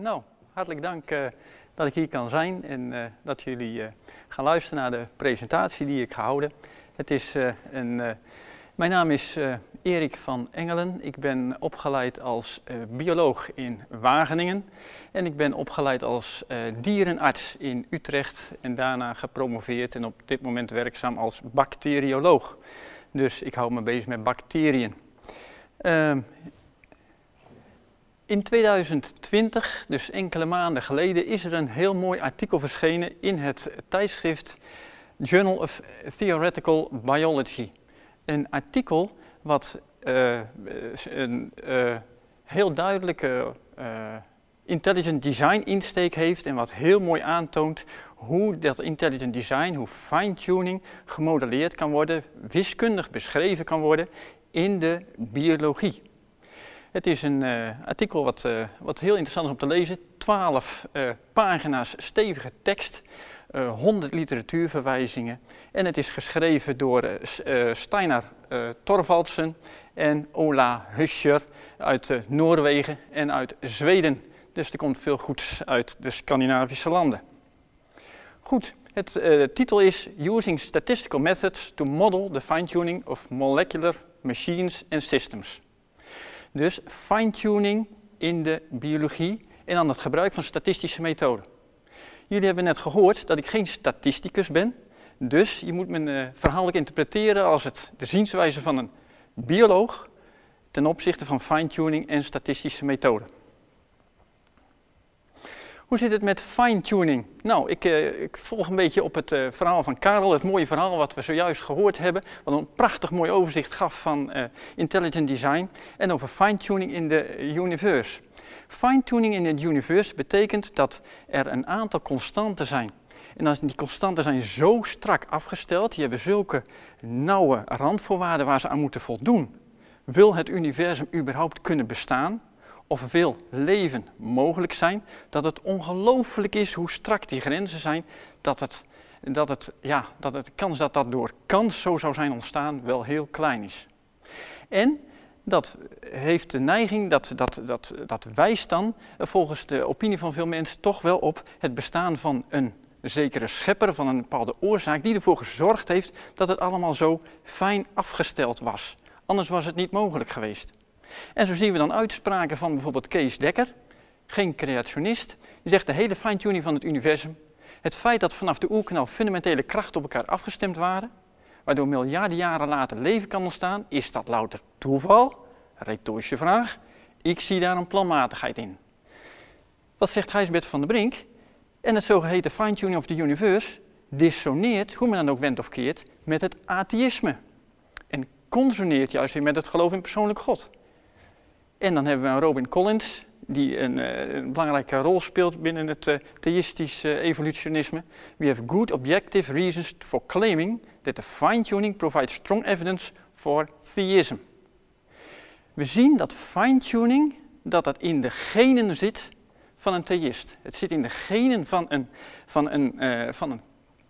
Nou, hartelijk dank uh, dat ik hier kan zijn en uh, dat jullie uh, gaan luisteren naar de presentatie die ik ga houden. Het is een, mijn naam is Erik van Engelen. Ik ben opgeleid als bioloog in Wageningen en ik ben opgeleid als dierenarts in Utrecht en daarna gepromoveerd en op dit moment werkzaam als bacterioloog. Dus ik hou me bezig met bacteriën. In 2020, dus enkele maanden geleden, is er een heel mooi artikel verschenen in het tijdschrift Journal of Theoretical Biology. Een artikel wat uh, een uh, heel duidelijke uh, intelligent design insteek heeft en wat heel mooi aantoont hoe dat intelligent design, hoe fine-tuning gemodelleerd kan worden, wiskundig beschreven kan worden in de biologie. Het is een uh, artikel wat, uh, wat heel interessant is om te lezen. 12 uh, eh, pagina's stevige tekst, 100 literatuurverwijzingen. En het is geschreven door Steinar Torvaldsen en Ola Huscher uit Noorwegen en uit Zweden. Dus er komt veel goeds uit de Scandinavische landen. Goed, het, de titel is Using Statistical Methods to Model the Fine-Tuning of Molecular Machines and Systems. Dus fine-tuning in de biologie en dan het gebruik van statistische methoden. Jullie hebben net gehoord dat ik geen statisticus ben, dus je moet mijn uh, verhaal interpreteren als het, de zienswijze van een bioloog ten opzichte van fine-tuning en statistische methoden. Hoe zit het met fine-tuning? Nou, ik, uh, ik, volg een beetje op het uh, verhaal van Karel, het mooie verhaal wat we zojuist gehoord hebben, wat een prachtig mooi overzicht gaf van uh, intelligent design en over fine-tuning in de universe. Fine-tuning in het universe betekent dat er een aantal constanten zijn. En als die constanten zijn zo strak afgesteld, die hebben zulke nauwe randvoorwaarden waar ze aan moeten voldoen, wil het universum überhaupt kunnen bestaan, of wil leven mogelijk zijn, dat het ongelooflijk is hoe strak die grenzen zijn, dat, het, dat, het, ja, dat het kans dat dat door kans zo zou zijn ontstaan wel heel klein is. En dat heeft de neiging, dat, dat, dat, dat wijst dan volgens de opinie van veel mensen toch wel op het bestaan van een zekere schepper, van een bepaalde oorzaak, die ervoor gezorgd heeft dat het allemaal zo fijn afgesteld was. Anders was het niet mogelijk geweest. En zo zien we dan uitspraken van bijvoorbeeld Kees Dekker, geen creationist, die zegt de hele fine-tuning van het universum, het feit dat vanaf de oerknal fundamentele krachten op elkaar afgestemd waren, waardoor miljarden jaren later leven kan ontstaan, is dat louter toeval? Retorische vraag. Ik zie daar een planmatigheid in. Wat zegt Gijsbert van der Brink? En het zogeheten fine-tuning of the universe dissoneert, hoe men dan ook wendt of keert, met het atheïsme. En consoneert juist weer met het geloof in persoonlijk God. En dan hebben we Robin Collins, die een, uh, een belangrijke rol speelt binnen het uh, evolutionisme. We have good objective reasons for claiming that the fine-tuning provides strong evidence for theism. We zien dat fine-tuning, dat dat in de genen zit van een theïst. Het zit in de genen van een, van een, van een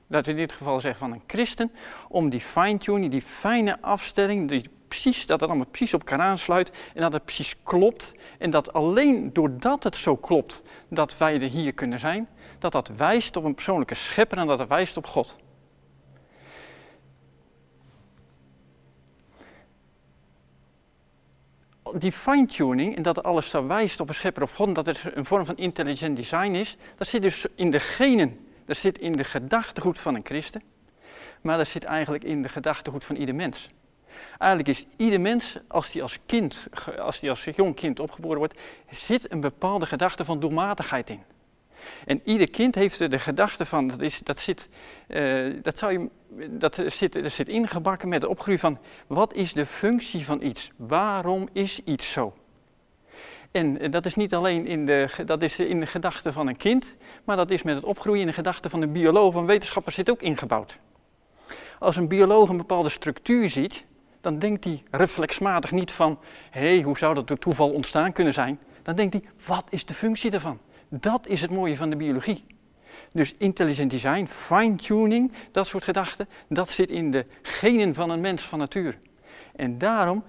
dat we in dit geval zeggen van een christen, om die fine-tuning, die fijne afstelling, die precies, dat het allemaal precies op elkaar aansluit en dat het precies klopt. En dat alleen doordat het zo klopt dat wij er hier kunnen zijn, dat dat wijst op een persoonlijke schepper en dat het wijst op God. Die fine-tuning en dat alles zo wijst op een schepper of God, dat het een vorm van intelligent design is, dat zit dus in de genen, dat zit in de gedachtegoed van een christen, maar dat zit eigenlijk in de gedachtegoed van ieder mens. Eigenlijk is ieder mens, als die als kind, als die als jong kind opgeboren wordt, zit een bepaalde gedachte van doelmatigheid in. En ieder kind heeft de gedachte van, dat, is, dat, zit, uh, dat, zou je, dat, zit, dat zit ingebakken met de opgroei van, wat is de functie van iets? Waarom is iets zo? En dat is niet alleen in de, dat is in de gedachte van een kind, maar dat is met het opgroeien in de gedachte van een bioloog, van wetenschapper zit ook ingebouwd. Als een bioloog een bepaalde structuur ziet, dan denkt hij reflexmatig niet van, hé, hey, hoe zou dat door toeval ontstaan kunnen zijn? Dan denkt hij, wat is de functie daarvan? Dat is het mooie van de biologie. Dus intelligent design, fine-tuning, dat soort gedachten, dat zit in de genen van een mens van natuur. En daarom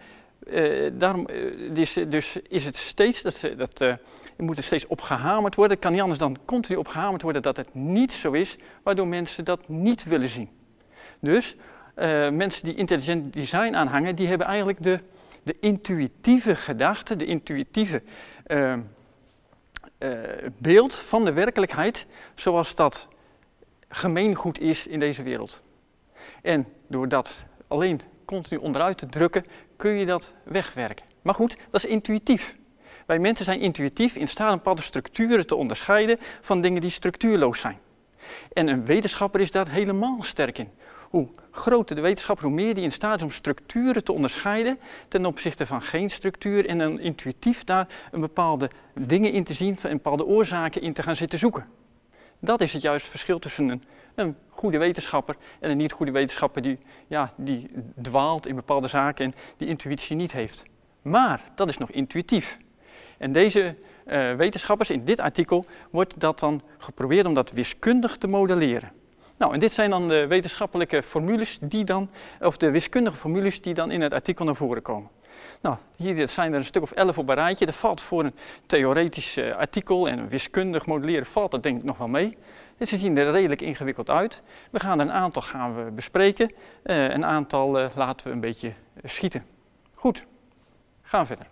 uh, daarom is, dus is het steeds, dat, dat uh, moet er steeds op gehamerd worden. Kan niet anders dan continu op gehamerd worden dat het niet zo is, waardoor mensen dat niet willen zien. Dus uh, mensen die intelligent design aanhangen, die hebben eigenlijk de, de intuïtieve gedachte, de intuïtieve beeld van de werkelijkheid, zoals dat gemeengoed is in deze wereld. En door dat alleen continu onderuit te drukken, kun je dat wegwerken. Maar goed, dat is intuïtief. Wij mensen zijn intuïtief in staat om bepaalde structuren te onderscheiden van dingen die structuurloos zijn. En een wetenschapper is daar helemaal sterk in. Hoe groter de wetenschapper, hoe meer die in staat is om structuren te onderscheiden ten opzichte van geen structuur en dan intuïtief daar een bepaalde dingen in te zien en bepaalde oorzaken in te gaan zitten zoeken. Dat is het juiste verschil tussen een, een goede wetenschapper en een niet goede wetenschapper die, ja, die dwaalt in bepaalde zaken en die intuïtie niet heeft. Maar dat is nog intuïtief. En deze uh, wetenschappers, in dit artikel, wordt dat dan geprobeerd om dat wiskundig te modelleren. Nou, en dit zijn dan de wetenschappelijke formules die dan, of de wiskundige formules die dan in het artikel naar voren komen. Nou, hier zijn er een stuk of elf op een rijtje. Dat valt voor een theoretisch uh, artikel en een wiskundig modelleren valt dat denk ik nog wel mee. Ze zien er redelijk ingewikkeld uit. We gaan een aantal gaan we bespreken. Uh, een aantal uh, laten we een beetje schieten. Goed, gaan we verder.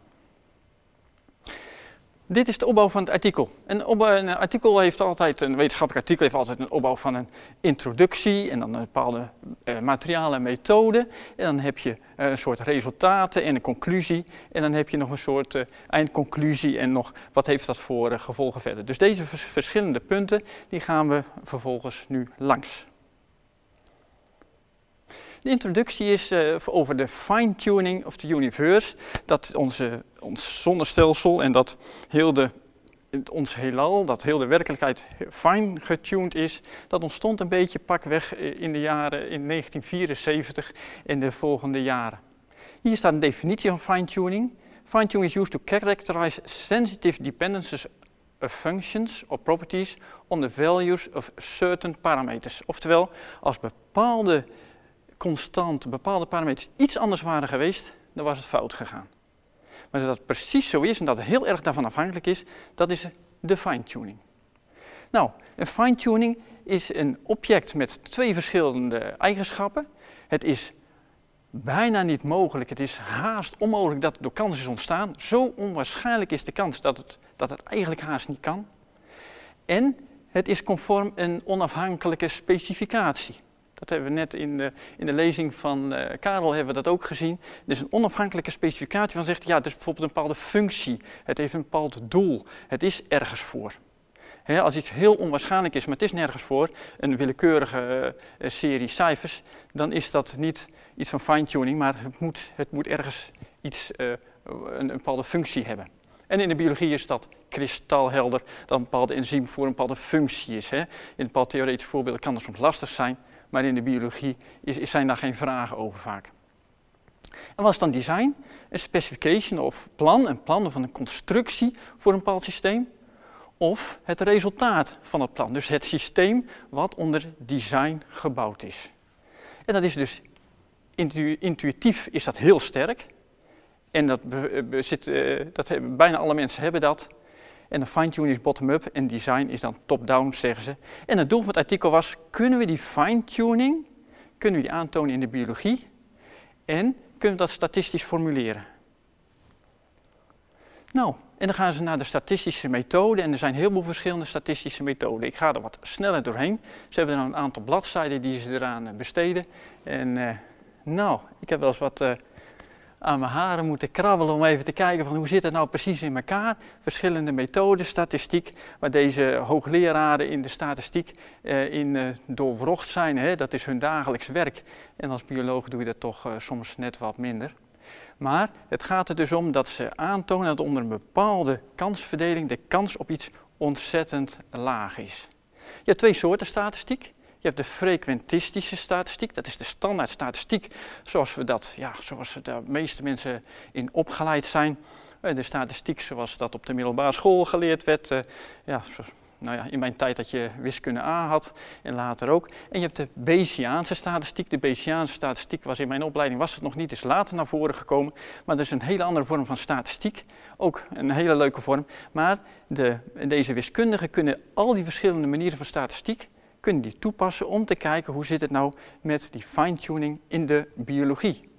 Dit is de opbouw van het artikel. Een, een, artikel heeft altijd, een wetenschappelijk artikel heeft altijd een opbouw van een introductie en dan een bepaalde uh, materialen en methoden. En dan heb je uh, een soort resultaten en een conclusie. En dan heb je nog een soort uh, eindconclusie en nog wat heeft dat voor gevolgen verder. Dus deze vers verschillende punten, die gaan we vervolgens nu langs. De introductie is uh, over de fine-tuning of the universe. Dat onze, ons zonnestelsel en dat heel de, ons heelal, dat heel de werkelijkheid fijn getuned is. Dat ontstond een beetje pakweg eh, in de jaren in 1974 en de volgende jaren. Hier staat een definitie van fine-tuning. Fine-tuning is used to characterize sensitive dependencies of functions or properties on the values of certain parameters. Oftewel, als bepaalde constant bepaalde parameters iets anders waren geweest, dan was het fout gegaan. Maar dat precies zo is en dat het heel erg daarvan afhankelijk is, dat is de fine-tuning. Nou, een fine-tuning is een object met twee verschillende eigenschappen. Het is bijna niet mogelijk, het is haast onmogelijk dat het door kans is ontstaan. Zo onwaarschijnlijk is de kans dat het, dat het eigenlijk haast niet kan. En het is conform een onafhankelijke specificatie. Dat hebben we net in de, in de lezing van uh, Karel hebben we dat ook gezien. Er is een onafhankelijke specificatie van zegt, ja, het bijvoorbeeld een bepaalde functie. Het heeft een bepaald doel. Het is ergens voor. als iets heel onwaarschijnlijk is, maar het is nergens voor, een willekeurige uh, serie cijfers, dan is dat niet iets van fine-tuning, maar het moet, het moet ergens iets, een, bepaalde functie hebben. En in de biologie is dat kristalhelder dat een bepaalde enzym voor een bepaalde functie is. Hè. In een bepaald theoretisch voorbeeld kan dat soms lastig zijn, maar in de biologie is, zijn daar geen vragen over vaak. En wat is dan design? Een specification of plan, een plan of een constructie voor een bepaald systeem. Of het resultaat van het plan, dus het systeem wat onder design gebouwd is. En dat is dus intuïtief is dat heel sterk. En dat, zit, uh, dat hebben, bijna alle mensen hebben dat. En de fine-tuning is bottom-up en design is dan top-down, zeggen ze. En het doel van het artikel was, kunnen we die fine-tuning, kunnen we die aantonen in de biologie? En kunnen we dat statistisch formuleren? Nou, en dan gaan ze naar de statistische methode en er zijn heel veel verschillende statistische methoden. Ik ga er wat sneller doorheen. Ze hebben dan een aantal bladzijden die ze eraan eh, besteden. En uh, nou, ik heb wel eens wat uh, aan mijn haren moeten krabbelen om even te kijken van hoe zit het nou precies in elkaar. Verschillende methoden, statistiek, waar deze hoogleraren in de statistiek eh, in uh, doorwrocht zijn. Hè. Dat is hun dagelijks werk. En als bioloog doe je dat toch uh, soms net wat minder. Maar het gaat er dus om dat ze aantonen dat onder een bepaalde kansverdeling de kans op iets ontzettend laag is. Je hebt twee soorten statistiek. Je hebt de frequentistische statistiek, dat is de standaard statistiek zoals we dat, ja, zoals de meeste mensen in opgeleid zijn. Eh, de statistiek zoals dat op de middelbare school geleerd werd, eh, ja, nou ja, in mijn tijd dat je wiskunde A had en later ook. En je hebt de Bayesiaanse statistiek. De Bayesiaanse statistiek was in mijn opleiding was het nog niet, is later naar voren gekomen. Maar dat is een hele andere vorm van statistiek. Ook een hele leuke vorm. Maar de, deze wiskundigen kunnen al die verschillende manieren van statistiek kunnen die toepassen om te kijken hoe zit het nou met die fine-tuning in de biologie.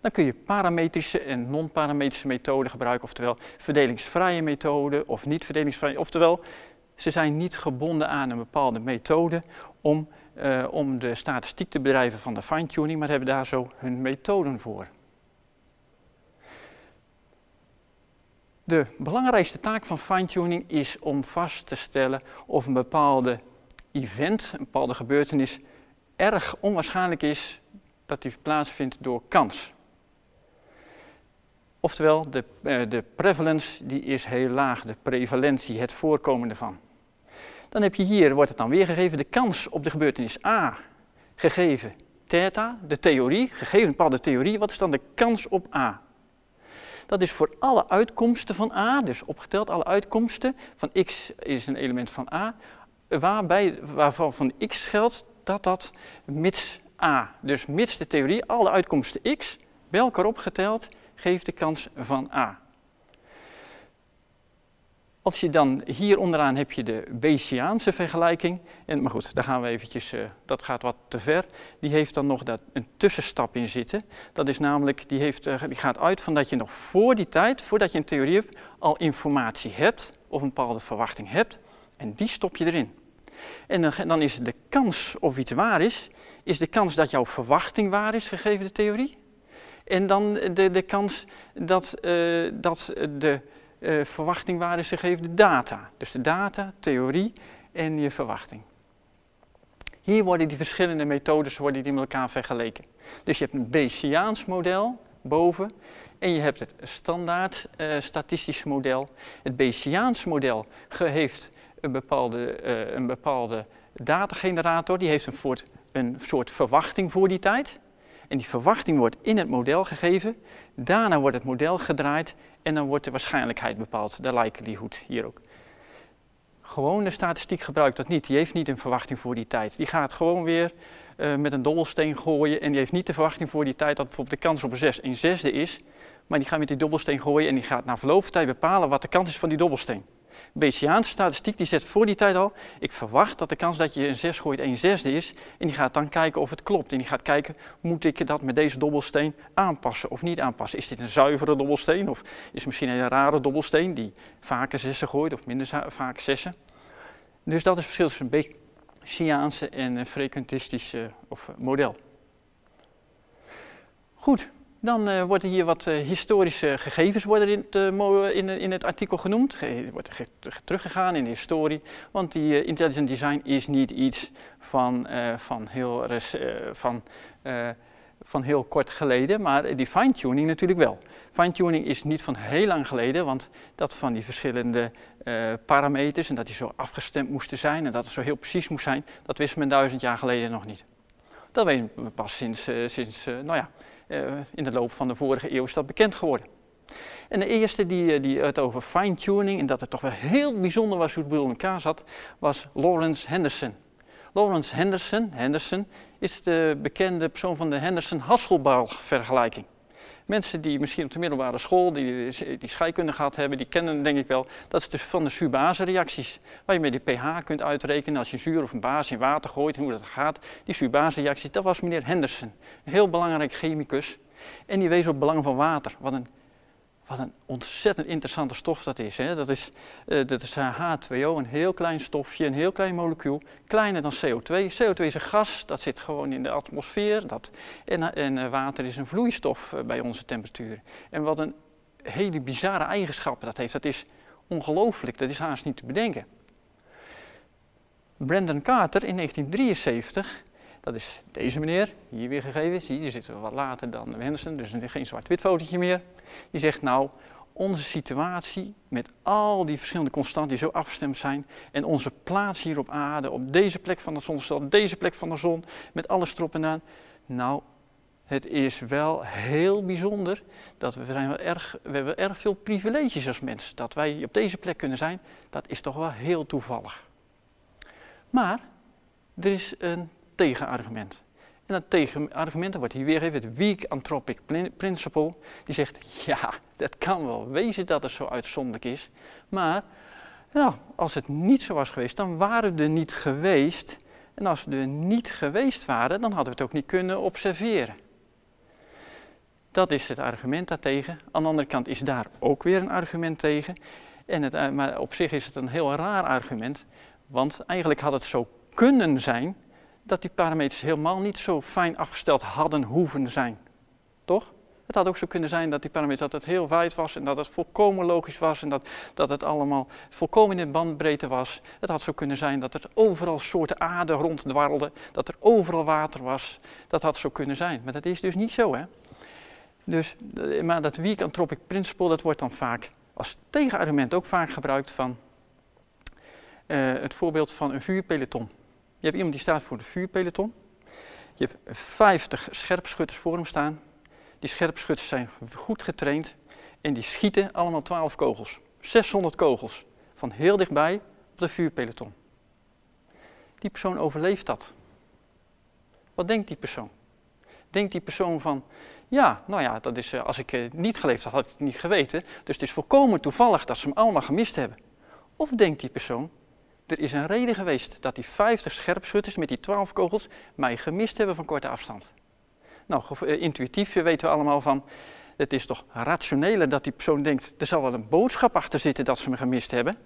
Dan kun je parametrische en non-parametrische methoden gebruiken, oftewel verdelingsvrije methoden of niet verdelingsvrije, oftewel ze zijn niet gebonden aan een bepaalde methode om, uh, om de statistiek te bedrijven van de fine-tuning, maar hebben daar zo hun methoden voor. De belangrijkste taak van fine-tuning is om vast te stellen of een bepaalde event, een bepaalde gebeurtenis, erg onwaarschijnlijk is dat die plaatsvindt door kans. Oftewel, de, uh, de prevalence die is heel laag, de prevalentie, het voorkomen ervan. Dan heb je hier, wordt het dan weergegeven, de kans op de gebeurtenis A gegeven theta, de theorie, gegeven een bepaalde theorie, wat is dan de kans op A? Dat is voor alle uitkomsten van A, dus opgeteld alle uitkomsten van x is een element van A, waarbij, waarvan van x geldt dat dat mits A, dus mits de theorie, alle uitkomsten x, bij elkaar opgeteld, geeft de kans van A. Als je dan hier onderaan heb je de Bayesiaanse vergelijking. En, maar goed, daar gaan we eventjes, uh, dat gaat wat te ver. Die heeft dan nog dat, een tussenstap in zitten. Dat is namelijk, die, heeft, uh, die gaat uit van dat je nog voor die tijd, voordat je een theorie hebt, al informatie hebt of een bepaalde verwachting hebt. En die stop je erin. En dan, is de kans of iets waar is, is de kans dat jouw verwachting waar is gegeven de theorie. En dan de, de kans dat, uh, dat de uh, verwachting waar is gegeven de data. Dus de data, theorie en je verwachting. Hier worden die verschillende methodes worden die met elkaar vergeleken. Dus je hebt een Bayesiaans model boven en je hebt het standaard uh, statistisch model. Het Bayesiaans model heeft een bepaalde, uh, een bepaalde datagenerator, die heeft een soort, een soort verwachting voor die tijd. En die verwachting wordt in het model gegeven. Daarna wordt het model gedraaid en dan wordt de waarschijnlijkheid bepaald, de likelihood hier ook. Gewone statistiek gebruikt dat niet. Die heeft niet een verwachting voor die tijd. Die gaat gewoon weer uh, met een dobbelsteen gooien en die heeft niet de verwachting voor die tijd dat bijvoorbeeld de kans op een 6 een zesde is. Maar die gaat met die dobbelsteen gooien en die gaat na verloop van tijd bepalen wat de kans is van die dobbelsteen. Bayesiaanse statistiek die zet voor die tijd al, ik verwacht dat de kans dat je een 6 gooit 1 zesde is. En die gaat dan kijken of het klopt. En die gaat kijken, moet ik dat met deze dobbelsteen aanpassen of niet aanpassen? Is dit een zuivere dobbelsteen of is het misschien een rare dobbelsteen die vaker zessen gooit of minder vaak zessen? Dus dat is het verschil tussen een Bayesiaanse en een frequentistische of model. Goed, dan uh, worden hier wat uh, historische gegevens worden in, het, in, in, het artikel genoemd. Er wordt teruggegaan in de historie, want die intelligent design is niet iets van, van, heel, van, van heel kort geleden, maar die fine-tuning natuurlijk wel. Fine-tuning is niet van heel lang geleden, want dat van die verschillende parameters en dat die zo afgestemd moesten zijn en dat het zo heel precies moest zijn, dat wist men duizend jaar geleden nog niet. Dat weten we pas sinds, sinds nou ja, in de loop van de vorige eeuw is dat bekend geworden. En de eerste die, eh, die het over fine-tuning en dat het toch wel heel bijzonder was hoe het in elkaar zat, was Lawrence Henderson. Lawrence Henderson, Henderson is de bekende persoon van de Henderson-Hasselbalch-vergelijking. Mensen die misschien op de middelbare school, die, die scheikunde gehad hebben, die kennen denk ik wel. Dat is dus van de zuurbase-reacties. Waar je met die pH kunt uitrekenen als je zuur of een base in water gooit en hoe dat gaat. Die zuurbase-reacties, dat was meneer Henderson. Een heel belangrijk chemicus. En die wees op het belang van water. Wat een wat een ontzettend interessante stof dat is. Hè? Dat is, uh, dat is H2O, een heel klein stofje, een heel klein molecuul, kleiner dan CO2. CO2 is een gas, dat zit gewoon in de atmosfeer. Dat, en en uh, water is een vloeistof bij onze temperatuur. En wat een hele bizarre eigenschappen dat heeft, dat is ongelooflijk, dat is haast niet te bedenken. Brandon Carter in 1973 dat is deze meneer, hier weer gegeven. Zie je, die zit wat later dan Wensen, dus geen zwart-wit fotootje meer. Die zegt nou, onze situatie met al die verschillende constanten die zo afgestemd zijn en onze plaats hier op aarde, op deze plek van de zonstel, deze plek van de zon, met alles erop en aan. Nou, het is wel heel bijzonder dat we, zijn wel erg, we hebben erg veel privileges als mens. Dat wij op deze plek kunnen zijn, dat is toch wel heel toevallig. Maar er is een tegenargument. En dat tegenargument wordt hier weergegeven, het weak anthropic principle, die zegt, ja, dat kan wel wezen dat het zo uitzonderlijk is, maar nou, als het niet zo was geweest, dan waren we er niet geweest. En als we er niet geweest waren, dan hadden we het ook niet kunnen observeren. Dat is het argument daartegen. Aan de andere kant is daar ook weer een argument tegen. En het, eh, maar op zich is het een heel raar argument, want eigenlijk had het zo kunnen zijn dat die parameters helemaal niet zo fijn afgesteld hadden hoeven zijn. Toch? Het had ook zo kunnen zijn dat die parameters dat het heel wijd was en dat het volkomen logisch was en dat, dat het allemaal volkomen in de bandbreedte was. Het had zo kunnen zijn dat er overal soorten aarde ronddwarrelden, dat er overal water was. Dat had zo kunnen zijn, maar dat is dus niet zo hè. Dus, eh, maar dat weak anthropic principle dat wordt dan vaak als tegenargument ook vaak gebruikt van uh, het voorbeeld van een vuurpeloton. Je hebt iemand die staat voor de vuurpeloton. Je hebt 50 scherpschutters voor hem staan. Die scherpschutters zijn goed getraind en die schieten allemaal 12 kogels. 600 kogels van heel dichtbij op de vuurpeloton. Die persoon overleeft dat. Wat denkt die persoon? Denkt die persoon van, ja, nou ja, dat is, eh, als ik het niet geleefd had, had ik het niet geweten. Dus het is volkomen toevallig dat ze hem allemaal gemist hebben. Of denkt die persoon, er is een reden geweest dat die 50 scherpschutters met die 12 kogels mij gemist hebben van korte afstand. Nou, eh, intuïtief weten we allemaal van, het is toch rationeler dat die persoon denkt, er zal wel een boodschap achter zitten dat ze me gemist hebben,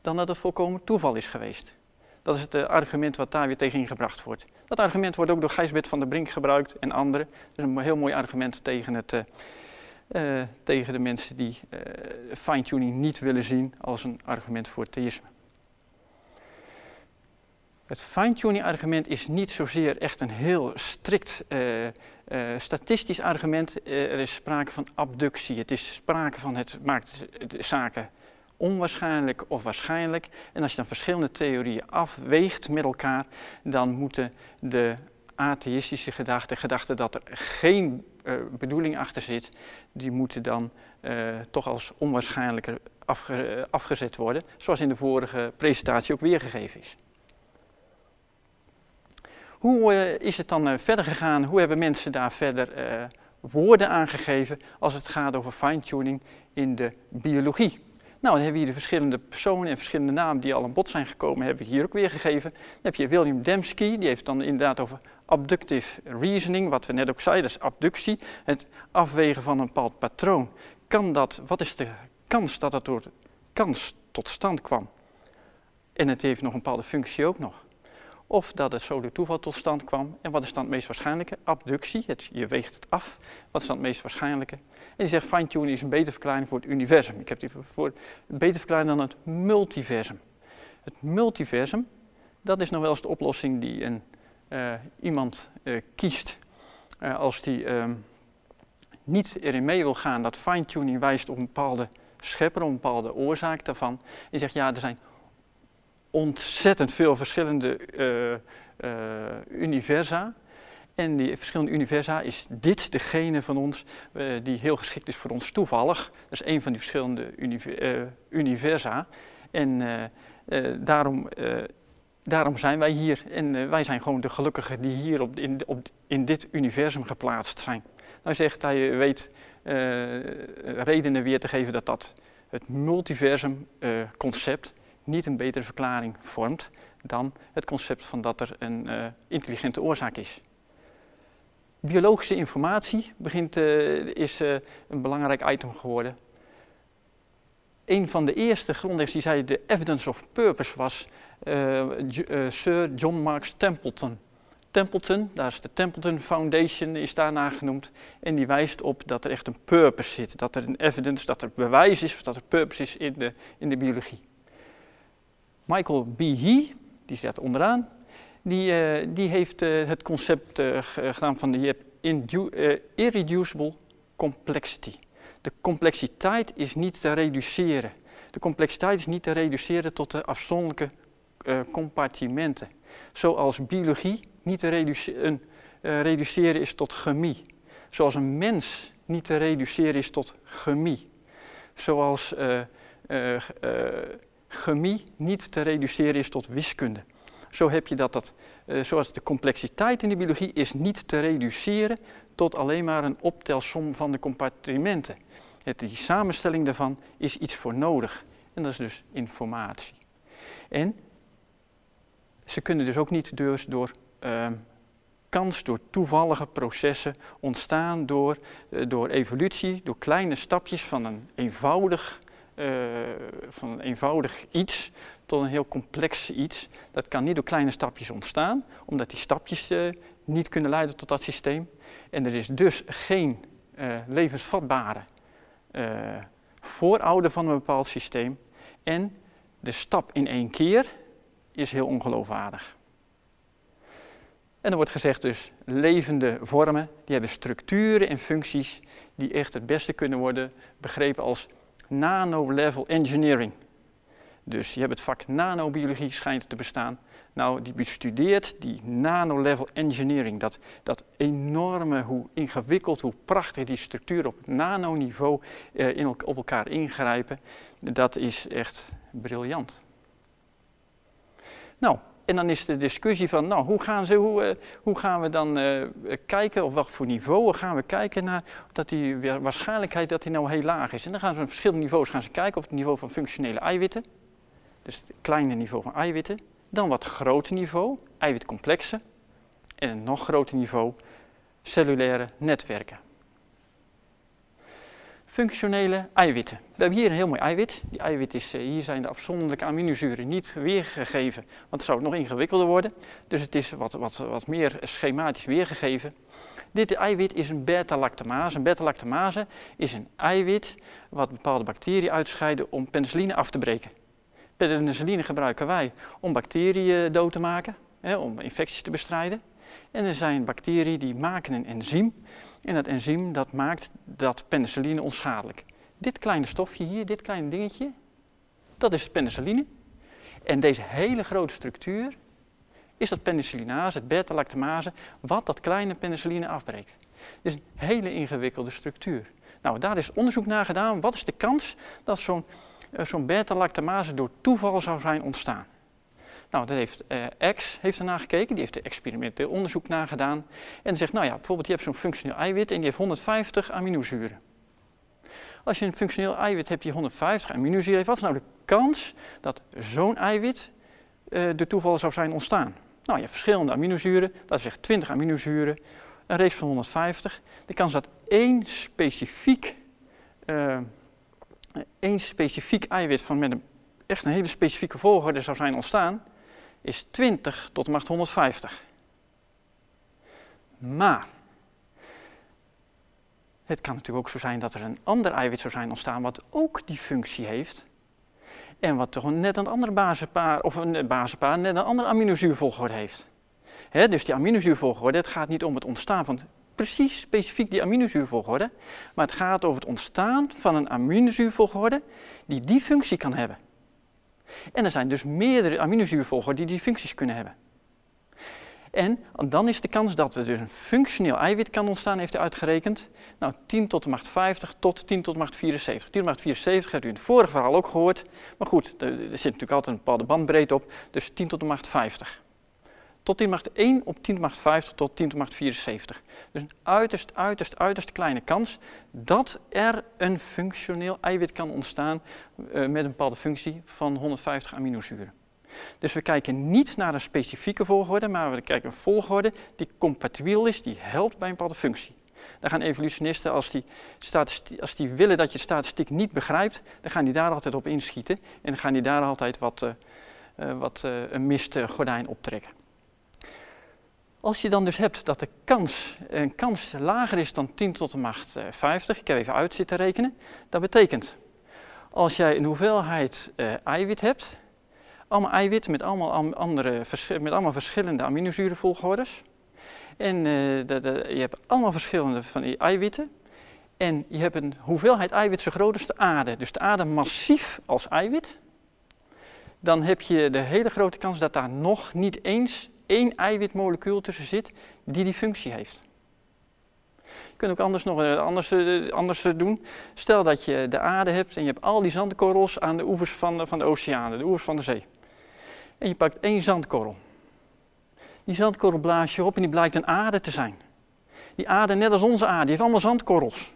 dan dat het volkomen toeval is geweest. Dat is het eh, argument wat daar weer tegen ingebracht wordt. Dat argument wordt ook door Gijsbert van der Brink gebruikt en anderen. Dat is een heel mooi argument tegen, het, uh, tegen de mensen die fine-tuning niet willen zien als een argument voor theïsme. Het fine-tuning argument is niet zozeer echt een heel strikt uh, uh, statistisch argument. Uh, er is sprake van abductie. Het is sprake van het maakt de zaken onwaarschijnlijk of waarschijnlijk. En als je dan verschillende theorieën afweegt met elkaar, dan moeten de atheïstische gedachten, gedachten dat er geen bedoeling achter zit, die moeten dan toch als onwaarschijnlijker afge afgezet worden, zoals in de vorige presentatie ook weergegeven is. Hoe uh, is het dan uh, verder gegaan? Hoe hebben mensen daar verder uh, woorden aangegeven als het gaat over fine-tuning in de biologie? Nou, dan hebben we hier de verschillende personen en verschillende namen die al aan bod zijn gekomen, hebben we hier ook weer gegeven. Dan heb je William Dembski, die heeft dan inderdaad over abductive reasoning, wat we net ook zeiden, dat is abductie, het afwegen van een bepaald patroon. Kan dat, wat is de kans dat het door kans tot stand kwam? En het heeft nog een bepaalde functie ook nog of dat het door toeval tot stand kwam. En wat is dan het meest waarschijnlijke? Abductie, het, je weegt het af. Wat is dan het meest waarschijnlijke? En die zegt fine-tuning is een betere verklaring voor het universum. Ik heb die voor een betere verklaring dan het multiversum. Het multiversum, dat is nog wel eens de oplossing die een, uh, iemand uh, kiest uh, als die ehm, niet erin mee wil gaan dat fine-tuning wijst op een bepaalde schepper, op een bepaalde oorzaak daarvan. En zegt ja, er zijn ontzettend veel verschillende uh, uh, universa. En die verschillende universa is dit degene van ons uh, die heel geschikt is voor ons toevallig. Dat is een van die verschillende universa. En daarom, daarom zijn wij hier. En wij zijn gewoon de gelukkigen die hier op, in, op, in dit universum geplaatst zijn. Nou zegt hij weet redenen weer te geven dat dat het multiversum concept niet een betere verklaring vormt dan het concept van dat er een uh, intelligente oorzaak is. Biologische informatie begint, uh, is uh, een belangrijk item geworden. Een van de eerste grondleggers die zei de evidence of purpose was Sir John Marks Templeton. Templeton, daar is de Templeton Foundation, is daarna genoemd. En die wijst op dat er echt een purpose zit. Dat er een evidence, dat er bewijs is, dat er purpose is in de, in de biologie. Michael B. He, die staat onderaan, die, uh, die heeft uh, het concept uh, gedaan van de, je hebt irreducible complexity. De complexiteit is niet te reduceren. De complexiteit is niet te reduceren tot de afzonderlijke compartimenten. Zoals biologie niet te reduceren is tot chemie. Zoals een mens niet te reduceren is tot chemie. Zoals chemie niet te reduceren is tot wiskunde. Zo heb je dat, dat uh, zoals de complexiteit in de biologie is niet te reduceren tot alleen maar een optelsom van de compartimenten. Het, die samenstelling daarvan is iets voor nodig. En dat is dus informatie. En ze kunnen dus ook niet dus door uh, kans, door toevallige processen ontstaan door, uh, door evolutie, door kleine stapjes van een eenvoudig, van een eenvoudig iets tot een heel complex iets. Dat kan niet door kleine stapjes ontstaan, omdat die stapjes uh, niet kunnen leiden tot dat systeem. En er is dus geen levensvatbare voorouder van een bepaald systeem. En de stap in één keer is heel ongeloofwaardig. En er wordt gezegd dus, levende vormen, die hebben structuren en functies die echt het beste kunnen worden begrepen als nano-level engineering. Dus je hebt het vak nanobiologie schijnt te bestaan. Nou, die bestudeert die nano-level engineering, dat, dat enorme, hoe ingewikkeld, hoe prachtig die structuren op nanoniveau eh, in, op elkaar ingrijpen, dat is echt briljant. Nou, en dan is de discussie van, nou, hoe gaan, ze, hoe, uh, hoe gaan we dan uh, kijken, op wat voor niveau gaan we kijken naar dat die waarschijnlijkheid dat die nou heel laag is. En dan gaan ze op verschillende niveaus gaan ze kijken, op het niveau van functionele eiwitten, dus het kleine niveau van eiwitten, dan wat groter niveau, eiwitcomplexen, en een nog groter niveau, cellulaire netwerken functionele eiwitten. We hebben hier een heel mooi eiwit. Die eiwit is, eh, hier zijn de afzonderlijke aminozuren niet weergegeven, want het zou nog ingewikkelder worden. Dus het is wat, wat, wat meer schematisch weergegeven. Dit eiwit is een beta-lactamase. Een beta-lactamase is een eiwit wat bepaalde bacteriën uitscheiden om penicilline af te breken. Penicilline gebruiken wij om bacteriën dood te maken, hè, om infecties te bestrijden. En er zijn bacteriën die maken een enzym en dat enzym dat maakt dat penicilline onschadelijk. Dit kleine stofje hier, dit kleine dingetje, dat is penicilline. En deze hele grote structuur is dat penicillinase, het beta-lactamase, wat dat kleine penicilline afbreekt. Het is een hele ingewikkelde structuur. Nou, daar is onderzoek naar gedaan. Wat is de kans dat zo'n uh, zo'n beta-lactamase door toeval zou zijn ontstaan? Nou, daar heeft uh, X heeft ernaar gekeken, die heeft er experimenteel onderzoek naar gedaan. En zegt, nou ja, bijvoorbeeld je hebt zo'n functioneel eiwit en die heeft 150 aminozuren. Als je een functioneel eiwit hebt die 150 aminozuren heeft, wat is nou de kans dat zo'n eiwit uh, de toeval zou zijn ontstaan? Nou, je hebt verschillende aminozuren, dat is 20 aminozuren, een reeks van 150. De kans dat één specifiek, uh, één specifiek eiwit van met een, echt een hele specifieke volgorde zou zijn ontstaan, is 20 tot macht 150. Maar het kan natuurlijk ook zo zijn dat er een ander eiwit zou zijn ontstaan wat ook die functie heeft. En wat toch net een andere basispaar, of een basispaar, net een andere aminozuurvolgorde heeft. He, dus die aminozuurvolgorde, het gaat niet om het ontstaan van precies specifiek die aminozuurvolgorde, maar het gaat over het ontstaan van een aminozuurvolgorde die die functie kan hebben. En er zijn dus meerdere aminozuurvolgers die die functies kunnen hebben. En dan is de kans dat er dus een functioneel eiwit kan ontstaan, heeft hij uitgerekend. Nou, 10 tot de macht 50 tot 10 tot de macht 74. 10 tot de macht 74 hebt u in het vorige verhaal ook gehoord. Maar goed, er zit natuurlijk altijd een bepaalde bandbreedte op. Dus 10 tot de macht 50 tot 10 macht 1 op 10 macht 50 tot 10 macht 74. Dus een uiterst, uiterst, uiterst kleine kans dat er een functioneel eiwit kan ontstaan uh, met een bepaalde functie van 150 aminozuren. Dus we kijken niet naar een specifieke volgorde, maar we kijken een volgorde die compatibel is, die helpt bij een bepaalde functie. Dan gaan evolutionisten, als die, als die willen dat je statistiek niet begrijpt, dan gaan die daar altijd op inschieten en dan gaan die daar altijd wat, uh, uh, wat een mistgordijn optrekken. Als je dan dus hebt dat de kans, een kans lager is dan 10 tot de macht 50, ik heb even uit zitten rekenen, dat betekent als jij een hoeveelheid uh, eiwit hebt, allemaal eiwit met allemaal, andere, met allemaal verschillende aminozurenvolgordes, en de, je hebt allemaal verschillende van die eiwitten, en je hebt een hoeveelheid eiwit zo groot als de aarde, dus de aarde massief als eiwit, dan heb je de hele grote kans dat daar nog niet eens één eiwitmolecuul tussen zit die die functie heeft. Je kunt ook anders nog eh, anders, eh, anders eh, doen. Stel dat je de aarde hebt en je hebt al die zandkorrels aan de oevers van de, van de oceanen, de oevers van de zee. En je pakt één zandkorrel. Die zandkorrel blaas je op en die blijkt een aarde te zijn. Die aarde, net als onze aarde, die heeft allemaal zandkorrels.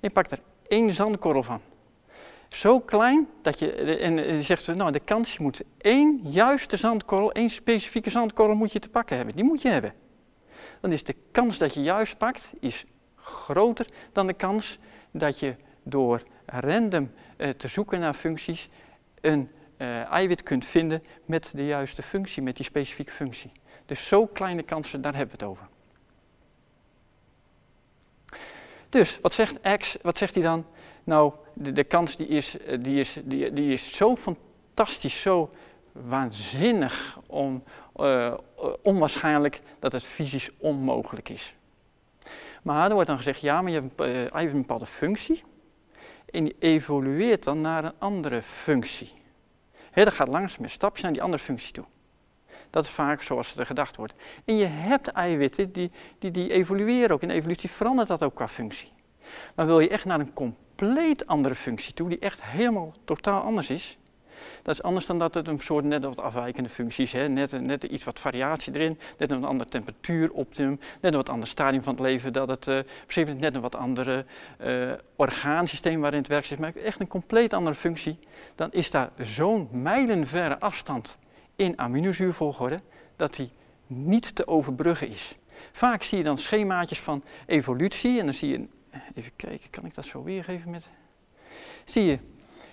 Je pakt er één zandkorrel van. Zo klein dat je, en je zegt, nou de kans, je moet één juiste zandkorrel, één specifieke zandkorrel moet je te pakken hebben. Die moet je hebben. Dan is de kans dat je juist pakt, is groter dan de kans dat je door random eh, te zoeken naar functies een uh, eiwit kunt vinden met de juiste functie, met die specifieke functie. Dus zo kleine kansen, daar hebben we het over. Dus, wat zegt X, wat zegt hij dan? Nou, de, kans die is, eh, die, is, die, die is zo fantastisch, zo waanzinnig on, uh, onwaarschijnlijk dat het fysisch onmogelijk is. Maar er wordt dan gezegd, ja, maar je hebt uh, een bepaalde functie en die evolueert dan naar een andere functie. He, dat gaat langs met stapjes naar die andere functie toe. Dat is vaak zoals er gedacht wordt. En je hebt eiwitten die, die, die evolueren ook. In evolutie verandert dat ook qua functie. Maar wil je echt naar een compleet andere functie toe, die echt helemaal totaal anders is, dat is anders dan dat het een soort net wat afwijkende functies is. Net, net iets wat variatie erin, net een ander temperatuuroptimum, net een wat ander stadium van het leven, dat het uh, op een net een wat andere uh, orgaansysteem waarin het werkt is, maar echt een compleet andere functie. Dan is daar zo'n mijlenverre afstand in aminozuurvolgorde dat die niet te overbruggen is. Vaak zie je dan schemaatjes van evolutie en dan zie je, even kijken, kan ik dat zo weergeven met, zie je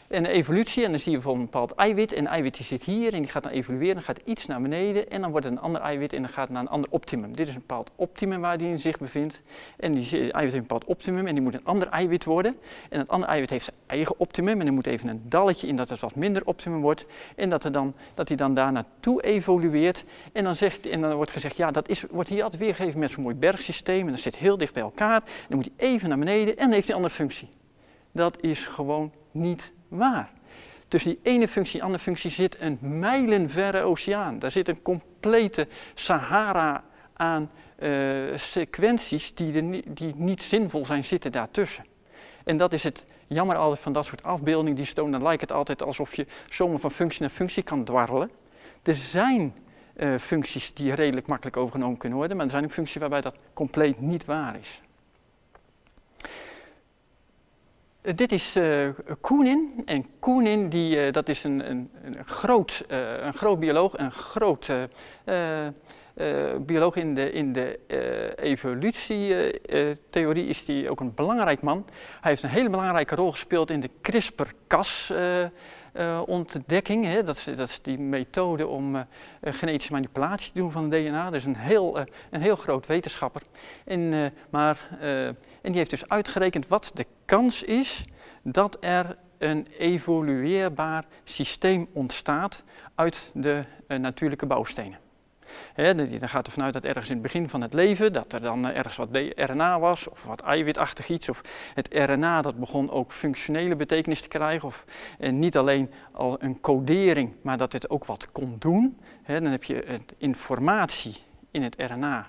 een evolutie en dan zie je bijvoorbeeld een bepaald eiwit en eiwit die zit hier en die gaat dan evolueren, dan gaat iets naar beneden en dan wordt het een ander eiwit en dan gaat het naar een ander optimum. Dit is een bepaald optimum waar die in zich bevindt. En die eiwit heeft een bepaald optimum en die moet een ander eiwit worden. En het andere eiwit heeft zijn eigen optimum en er moet even een dalletje in dat het wat minder optimum wordt. En dat, er dan, dat hij dan daar naartoe evolueert. En dan, zegt, en dan wordt gezegd ja dat is, wordt hier altijd weergegeven met zo'n mooi bergsysteem en dat zit heel dicht bij elkaar. En dan moet hij even naar beneden en heeft hij een andere functie. Dat is gewoon niet waar. Tussen die ene functie en die andere functie zit een mijlenverre oceaan. Daar zit een complete Sahara aan uh, sequenties die, die niet zinvol zijn, zitten daartussen. En dat is het jammer altijd van dat soort afbeeldingen die stonen. Dan lijkt het altijd alsof je zomaar van functie naar functie kan dwarrelen. Er zijn uh, functies die redelijk makkelijk overgenomen kunnen worden, maar er zijn ook functies waarbij dat compleet niet waar is. Eh, dit is uh, Koenin. En Koenin, die, uh, dat is een, een, een groot, een groot bioloog, een groot bioloog in de, in de evolutietheorie is hij ook een belangrijk man. Hij heeft een hele belangrijke rol gespeeld in de CRISPR-Cas ontdekking. Hè. Dat, is, dat is die methode om genetische manipulatie te doen van het DNA. Dus een heel, een heel groot wetenschapper. En, maar en die heeft dus uitgerekend wat de kans is dat er een evolueerbaar systeem ontstaat uit de natuurlijke bouwstenen. Dan gaat er vanuit dat ergens in het begin van het leven, dat er dan uh, ergens wat RNA was, of wat eiwitachtig iets, of het RNA dat begon ook functionele betekenis te krijgen, of uh, niet alleen al een codering, maar dat het ook wat kon doen. Dan heb je informatie in het RNA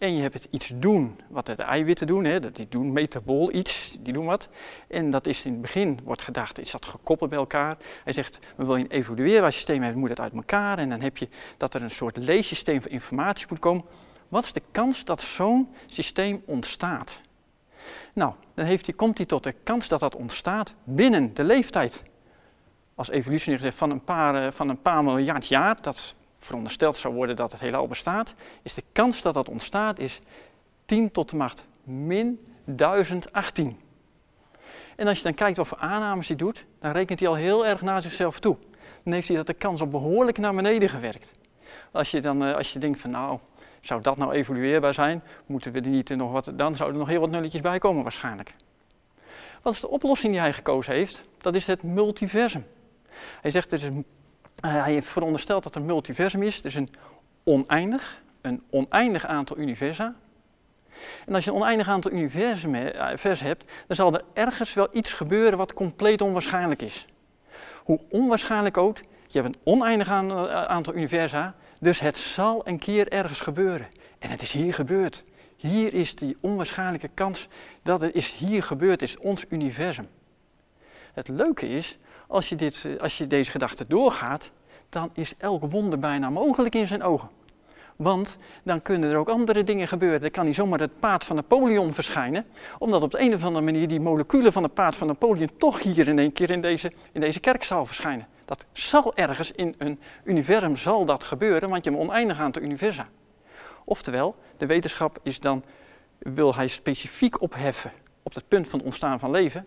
en je hebt het iets doen wat de eiwitten doen, hè, dat die doen metabool iets, die doen wat. En dat is in het begin, wordt gedacht, is dat gekoppeld bij elkaar. Hij zegt, we willen een evolueerbaar systeem hebben, moet het uit elkaar. En dan heb je dat er een soort leessysteem van informatie moet komen. Wat is de kans dat zo'n systeem ontstaat? Nou, dan heeft hij, komt hij tot de kans dat dat ontstaat binnen de leeftijd. Als evolutie gezegd van een paar, eh, van een paar miljard jaar, dat verondersteld zou worden dat het heelal bestaat, is de kans dat dat ontstaat is 10 tot de macht min 1018. En als je dan kijkt wat voor aannames hij doet, dan rekent hij al heel erg naar zichzelf toe. Dan heeft hij dat de kans al behoorlijk naar beneden gewerkt. Als je dan eh, als je denkt van nou, zou dat nou evolueerbaar zijn, moeten we er niet nog wat, dan zouden er nog heel wat nulletjes bij komen waarschijnlijk. Wat is de oplossing die hij gekozen heeft? Dat is het multiversum. Hij zegt, er is een uh, hij veronderstelt dat er een multiversum is, dus een oneindig, een oneindig aantal universa. En als je een oneindig aantal universum eh, hebt, dan zal er ergens wel iets gebeuren wat compleet onwaarschijnlijk is. Hoe onwaarschijnlijk ook, je hebt een oneindig eh, aantal universa, dus het zal een keer ergens gebeuren. En het is hier gebeurd. Hier is die onwaarschijnlijke kans dat het is hier gebeurd, is ons universum. Het leuke is, als je, dit, als je deze gedachte doorgaat, dan is elk wonder bijna mogelijk in zijn ogen. Want dan kunnen er ook andere dingen gebeuren. Er kan niet zomaar het paard van Napoleon verschijnen, omdat op de een of andere manier die moleculen van het paard van Napoleon toch hier in één keer in deze, in deze kerkzaal verschijnen. Dat zal ergens in een universum zal dat gebeuren, want je hebt oneindig aantal universa. Oftewel, de wetenschap is dan, wil hij specifiek opheffen op het punt van ontstaan van leven.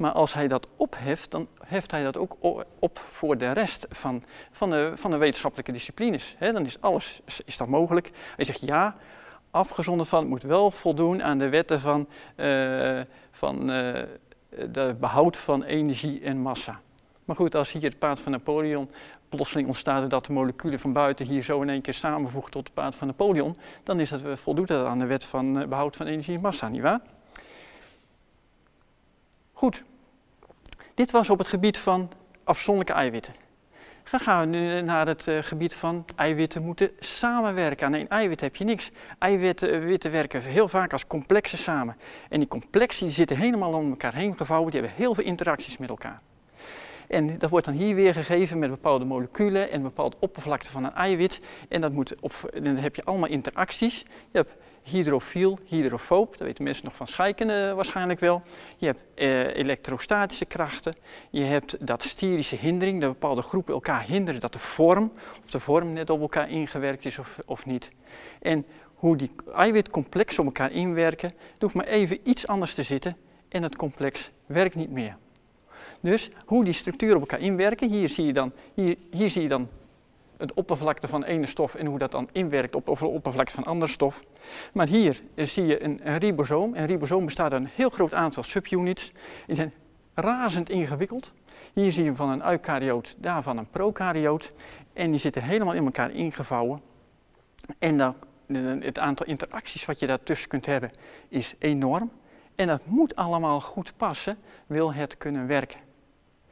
Maar als hij dat opheft, dan heft hij dat ook op voor de rest van, van, de, van de wetenschappelijke disciplines. dan is alles is dat mogelijk. Hij zegt ja, afgezonderd van, het moet wel voldoen aan de wetten van, uh, van uh, de behoud van energie en massa. Maar goed, als hier het paard van Napoleon plotseling ontstaat doordat de moleculen van buiten hier zo in één keer samenvoegen tot het paard van Napoleon, dan is dat, voldoet dat aan de wet van behoud van energie en massa, nietwaar? Goed, dit was op het gebied van afzonderlijke eiwitten. Dan gaan we nu naar het uh, gebied van eiwitten moeten samenwerken. Aan één eiwit heb je niks. Eiwitten werken heel vaak als complexen samen. En die complexen zitten helemaal om elkaar heen gevouwen. Die hebben heel veel interacties met elkaar. En dat wordt dan hier weer gegeven met bepaalde moleculen en een bepaalde oppervlakte van een eiwit. En dat moet op, dan heb je allemaal interacties. Je hebt hydrofiel, hydrofoob, dat weten mensen nog van scheikunde waarschijnlijk wel. Je hebt eh, elektrostatische krachten, je hebt dat sterische hindering, dat bepaalde groepen elkaar hinderen dat de vorm, of de vorm net op elkaar ingewerkt is of, of niet. En hoe die eiwitcomplexen op elkaar inwerken, er hoeft maar even iets anders te zitten en het complex werkt niet meer. Dus hoe die structuren op elkaar inwerken, hier zie je dan, hier, hier zie je dan het oppervlakte van ene stof en hoe dat dan inwerkt op de oppervlakte van andere stof. Maar hier zie je een, ribosoom. Een ribosoom bestaat uit een heel groot aantal subunits. Die zijn razend ingewikkeld. Hier zie je van een eukaryoot, daarvan een prokaryoot. En die zitten helemaal in elkaar ingevouwen. En dan, het aantal interacties wat je daartussen kunt hebben is enorm. En dat moet allemaal goed passen, wil het kunnen werken.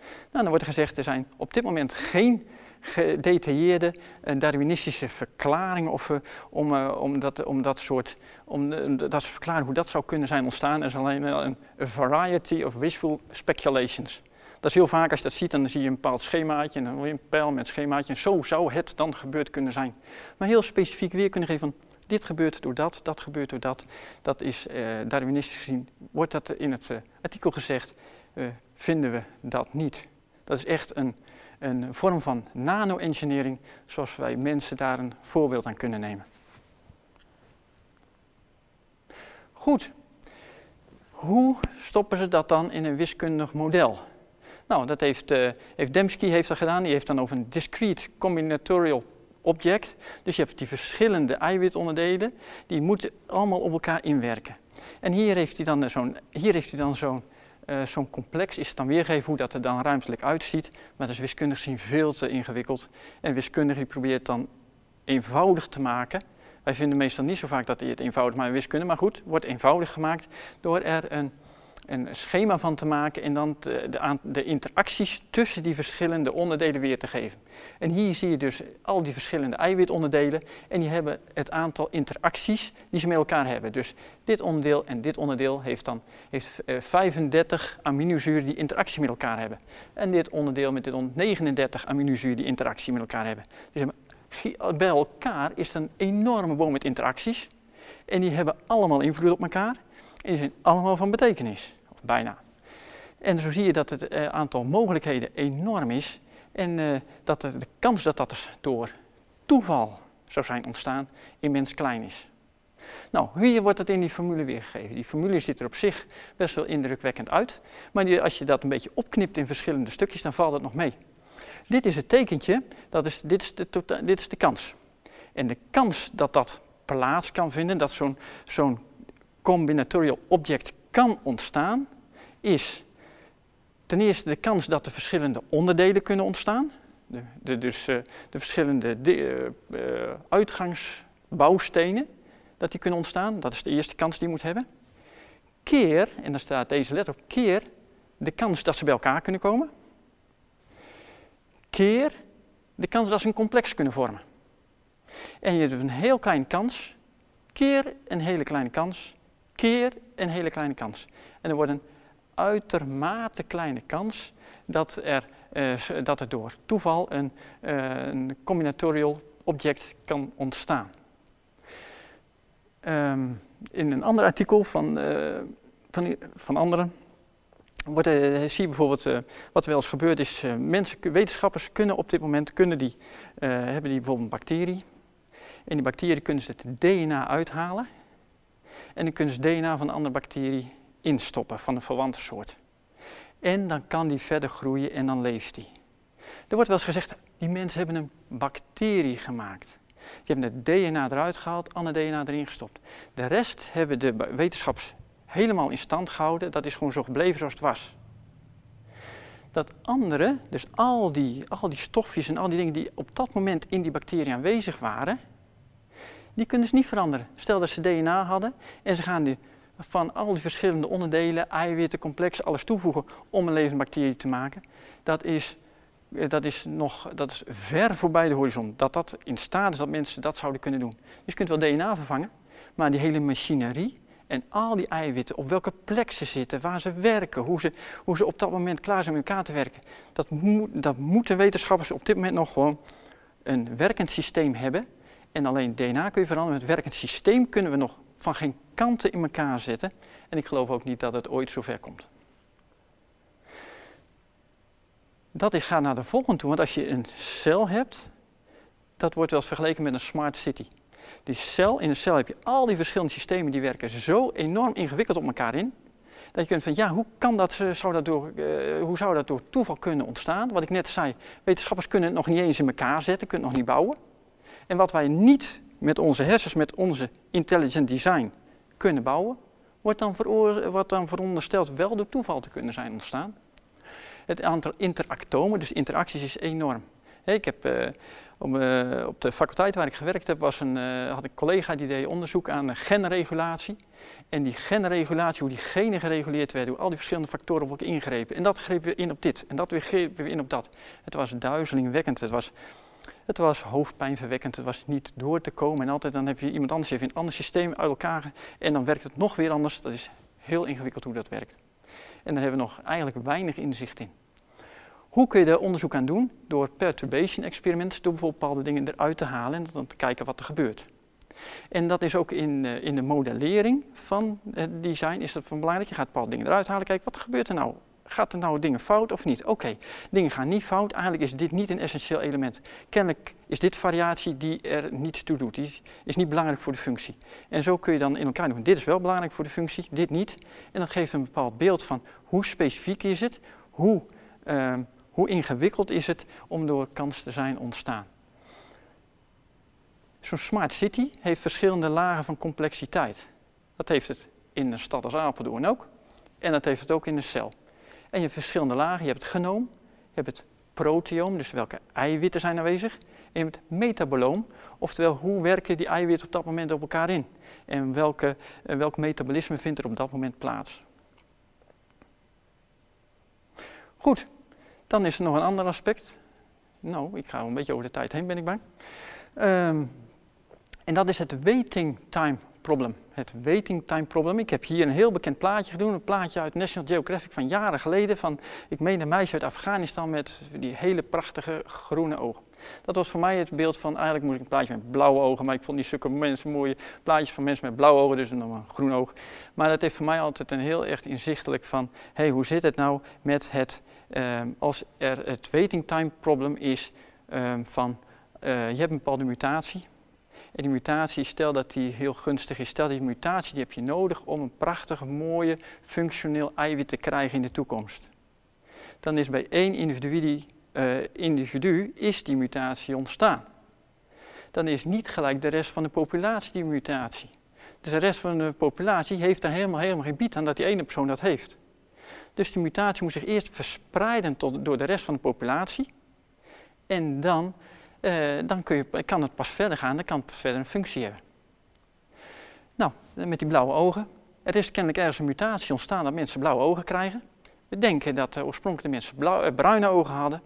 Nou, dan wordt er gezegd, er zijn op dit moment geen gedetailleerde Darwinistische verklaringen of, om, uh, om, dat, om dat soort, om dat verklaren hoe dat zou kunnen zijn ontstaan, is alleen een, variety of wishful speculations. Dat is heel vaak, als je dat ziet, dan zie je een bepaald schemaatje en een pijl met schemaatje en zo zou het dan gebeurd kunnen zijn. Maar heel specifiek weer kunnen geven van dit gebeurt door dat, dat gebeurt door dat. Dat is uh, Darwinistisch gezien, wordt dat in het uh, artikel gezegd, uh, vinden we dat niet. Dat is echt een een vorm van nano-engineering, zoals wij mensen daar een voorbeeld aan kunnen nemen. Goed, hoe stoppen ze dat dan in een wiskundig model? Nou, dat heeft, uh, heeft Dembski heeft dat gedaan. Die heeft dan over een discrete combinatorial object. Dus je hebt die verschillende eiwitonderdelen, die moeten allemaal op elkaar inwerken. En hier heeft hij dan zo'n, hier heeft hij dan zo'n uh, zo'n complex is het dan weergeven hoe dat er dan ruimtelijk uitziet. Maar dat is wiskundig gezien veel te ingewikkeld. En wiskundige die probeert dan eenvoudig te maken. Wij vinden meestal niet zo vaak dat hij het eenvoudig maakt in wiskunde. Maar goed, wordt eenvoudig gemaakt door er een een schema van te maken en dan de, de, interacties tussen die verschillende onderdelen weer te geven. En hier zie je dus al die verschillende eiwitonderdelen en die hebben het aantal interacties die ze met elkaar hebben. Dus dit onderdeel en dit onderdeel heeft dan heeft, 35 eh, aminozuren die interactie met elkaar hebben. En dit onderdeel met dit 39 aminozuren die interactie met elkaar hebben. Dus bij elkaar is het een enorme boom met interacties. En die hebben allemaal invloed op elkaar. En die zijn allemaal van betekenis bijna. En zo zie je dat het uh, aantal mogelijkheden enorm is en uh, dat de, kans dat dat door toeval zou zijn ontstaan immens klein is. Nou, hier wordt het in die formule weergegeven. Die formule ziet er op zich best wel indrukwekkend uit, maar als je dat een beetje opknipt in verschillende stukjes, dan valt het nog mee. Dit is het tekentje, dat is, dit, is de, tota-, dit is de kans. En de kans dat dat plaats kan vinden, dat zo'n zo'n combinatorial object kan ontstaan, is ten eerste de kans dat er verschillende onderdelen kunnen ontstaan. De, dus uh, de verschillende de, uh, uitgangsbouwstenen, dat die kunnen ontstaan. Dat is de eerste kans die je moet hebben. Keer, en dan staat deze letter op, keer de kans dat ze bij elkaar kunnen komen. Keer de kans dat ze een complex kunnen vormen. En je hebt een heel kleine kans, keer een hele kleine kans, keer een hele kleine kans. En er wordt een uitermate kleine kans dat er, uh, dat er door toeval een, uh, een combinatorial object kan ontstaan. Ehm, in een ander artikel van, uh, van, van anderen wordt, uh, zie je bijvoorbeeld wat er wel eens gebeurd is. mensen, wetenschappers kunnen op dit moment kunnen die, hebben die bijvoorbeeld een bacterie. En die bacterie kunnen ze het DNA uithalen. En dan kunnen ze DNA van een andere bacterie instoppen van een verwante soort. En dan kan die verder groeien en dan leeft die. Er wordt wel eens gezegd, die mensen hebben een bacterie gemaakt. Die hebben het DNA eruit gehaald, ander DNA erin gestopt. De rest hebben de wetenschappers helemaal in stand gehouden. Dat is gewoon zo gebleven zoals het was. Dat andere, dus al die, al die stofjes en al die dingen die op dat moment in die bacterie aanwezig waren, die kunnen ze niet veranderen. Stel dat ze DNA hadden en ze gaan die van al die verschillende onderdelen, eiwitten, complexen, alles toevoegen om een levende bacterie te maken. Dat is, eh, dat is nog dat is ver voorbij de horizon. Dat dat in staat is dat mensen dat zouden kunnen doen. Dus je kunt wel DNA vervangen, maar die hele machinerie en al die eiwitten, op welke plek ze zitten, waar ze werken, hoe ze, hoe ze op dat moment klaar zijn met elkaar te werken. Dat, moet, dat moeten wetenschappers op dit moment nog gewoon een werkend systeem hebben. En alleen DNA kun je veranderen. Met het werkend systeem kunnen we nog van geen kanten in elkaar zetten. En ik geloof ook niet dat het ooit zover komt. Dat is, gaat naar de volgende toe, want als je een cel hebt, dat wordt wel vergeleken met een smart city. Die cel, in een cel heb je al die verschillende systemen die werken zo enorm ingewikkeld op elkaar in. Dat je kunt van ja, hoe, kan dat, zou dat door, uh, hoe zou dat door toeval kunnen ontstaan? Wat ik net zei, wetenschappers kunnen het nog niet eens in elkaar zetten, kunnen het nog niet bouwen. En wat wij niet met onze hersens, met onze intelligent design kunnen bouwen, wordt dan, wordt dan verondersteld wel door toeval te kunnen zijn ontstaan. Het aantal interactomen, dus interacties, is enorm. ik heb, uh, op, uh, op, de faculteit waar ik gewerkt heb, was een, uh, had een collega die deed onderzoek aan genregulatie. En die genregulatie, hoe die genen gereguleerd werden, hoe al die verschillende factoren worden ingrepen. En dat greep weer in op dit en dat weer greep weer in op dat. Het was duizelingwekkend. Het was het was hoofdpijnverwekkend, het was niet door te komen. En altijd dan heb je iemand anders even een ander systeem uit elkaar en dan werkt het nog weer anders. Dat is heel ingewikkeld hoe dat werkt. En daar hebben we nog eigenlijk weinig inzicht in. Hoe kun je daar onderzoek aan doen? Door perturbation experimenten, door bijvoorbeeld bepaalde dingen eruit te halen en dan te kijken wat er gebeurt. En dat is ook in, eh, in de modellering van het design is dat van belangrijk. Je gaat bepaalde dingen eruit halen, kijken wat gebeurt er nou Gaat er nou dingen fout of niet? Oké, dingen gaan niet fout. Eigenlijk is dit niet een essentieel element. Kennelijk is dit variatie die er niets toe doet. Die is, is niet belangrijk voor de functie. En zo kun je dan in elkaar doen. Dit is wel belangrijk voor de functie, dit niet. En dat geeft een bepaald beeld van hoe specifiek is het, hoe, uh, hoe ingewikkeld is het om door kans te zijn ontstaan. Zo'n smart city heeft verschillende lagen van complexiteit. Dat heeft het in een stad als Apeldoorn ook. En dat heeft het ook in een cel. En je hebt verschillende lagen. Je hebt het genoom, je hebt het proteoom, dus welke eiwitten zijn aanwezig. En je hebt het metaboloom, oftewel hoe werken die eiwitten op dat moment op elkaar in. En welke, eh, welk metabolisme vindt er op dat moment plaats. Goed, dan is er nog een ander aspect. Nou, ik ga een beetje over de tijd heen, ben ik bang. Um, en dat is het waiting time problem, het waiting time problem. Ik heb hier een heel bekend plaatje gedaan, een plaatje uit National Geographic van jaren geleden. Van, ik meen een meisje uit Afghanistan met die hele prachtige groene ogen. Dat was voor mij het beeld van, eigenlijk moest ik een plaatje met blauwe ogen, maar ik vond niet zulke mensen mooie plaatjes van mensen met blauwe ogen, dus dan een groen oog. Maar dat heeft voor mij altijd een heel echt inzichtelijk van, hé, hey, hoe zit het nou met het, uh, als er het waiting time problem is uh, van, uh, je hebt een bepaalde mutatie, en die mutatie, stel dat die heel gunstig is, stel die mutatie die heb je nodig om een prachtig, mooie, functioneel eiwit te krijgen in de toekomst. Dan is bij één individu, uh, individu is die mutatie ontstaan. Dan is niet gelijk de rest van de populatie die mutatie. Dus de rest van de populatie heeft daar helemaal, helemaal geen bied aan dat die ene persoon dat heeft. Dus die mutatie moet zich eerst verspreiden tot, door de rest van de populatie. En dan uh, dan kun je, kan het pas verder gaan, dan kan het verder een functie hebben. Nou, met die blauwe ogen. Er is kennelijk ergens een mutatie ontstaan dat mensen blauwe ogen krijgen. We denken dat uh, oorspronkelijk de mensen uh, bruine ogen hadden.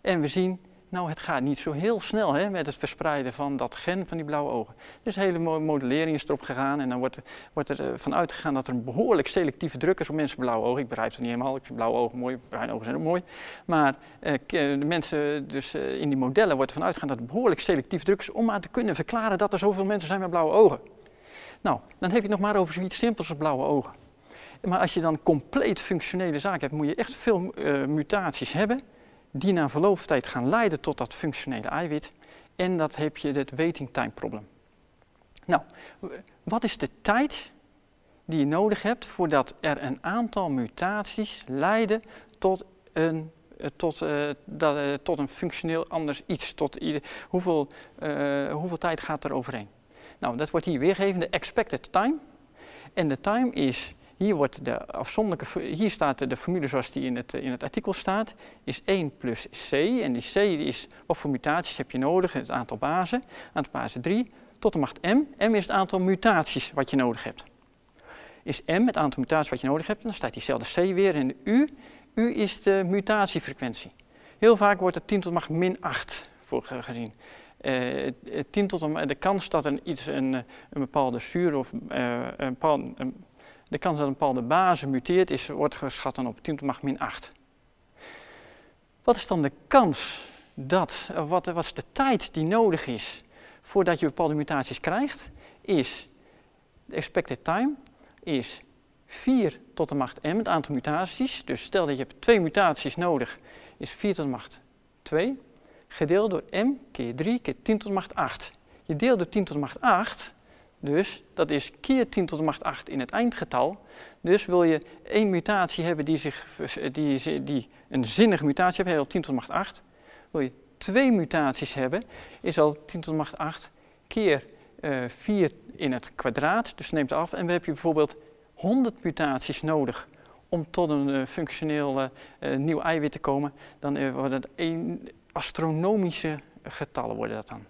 En we zien nou, het gaat niet zo heel snel hè, met het verspreiden van dat gen van die blauwe ogen. Dus hele modellering is erop gegaan en dan wordt, wordt er eh, van uitgegaan dat er een behoorlijk selectieve druk is op mensen blauwe ogen. Ik begrijp het niet helemaal, ik vind blauwe ogen mooi, bruine ogen zijn ook mooi. Maar eh, de mensen, dus eh, in die modellen wordt ervan uitgegaan dat er behoorlijk selectief druk is om maar te kunnen verklaren dat er zoveel mensen zijn met blauwe ogen. Nou, dan heb je het nog maar over zoiets simpels als blauwe ogen. Maar als je dan compleet functionele zaken hebt, moet je echt veel mutaties hebben die na verloop van tijd gaan leiden tot dat functionele eiwit. En dat heb je het waiting time probleem. Nou, wat is de tijd die je nodig hebt voordat er een aantal mutaties leiden tot een, eh, tot, uh, dat, uh, tot een functioneel anders iets? Tot hoeveel, hoeveel tijd gaat er overheen? Nou, dat wordt hier weergegeven, de expected time. En de time is hier, wordt de afzonderlijke, hier staat de formule zoals die in het, in het artikel staat, is 1 plus c. En die c is, wat voor mutaties heb je nodig? Het aantal bazen, aantal bazen 3, tot de macht m. m is het aantal mutaties wat je nodig hebt. Is m het aantal mutaties wat je nodig hebt, dan staat diezelfde c weer in de u. u is de mutatiefrequentie. Heel vaak wordt het 10 tot de macht min 8 voor gezien. Uh, 10 tot de, de kans dat een, iets, een, een bepaalde zuur of een, een de kans dat een bepaalde base muteert is, wordt geschat dan op 10 tot de macht min 8. Wat is dan de kans dat, eh, wat, wat is de tijd die nodig is voordat je bepaalde mutaties krijgt? Is de expected time is 4 tot de macht m, het aantal mutaties. Dus stel dat je hebt twee mutaties nodig, is 4 tot de macht 2, gedeeld door m keer 3 keer 10 tot de macht 8. Je deelt door 10 tot de macht 8, dus dat is keer 10 tot de macht 8 in het eindgetal. Dus wil je één mutatie hebben die, zich, die, die een zinnige mutatie heeft, heb je al 10 tot de macht 8. Wil je twee mutaties hebben, is al 10 tot de macht 8 keer uh, eh, 4 in het kwadraat. Dus neemt af. En we hebben bijvoorbeeld 100 mutaties nodig om tot een uh, functioneel uh, nieuw eiwit te komen. Dan worden het een astronomische getallen worden dat dan.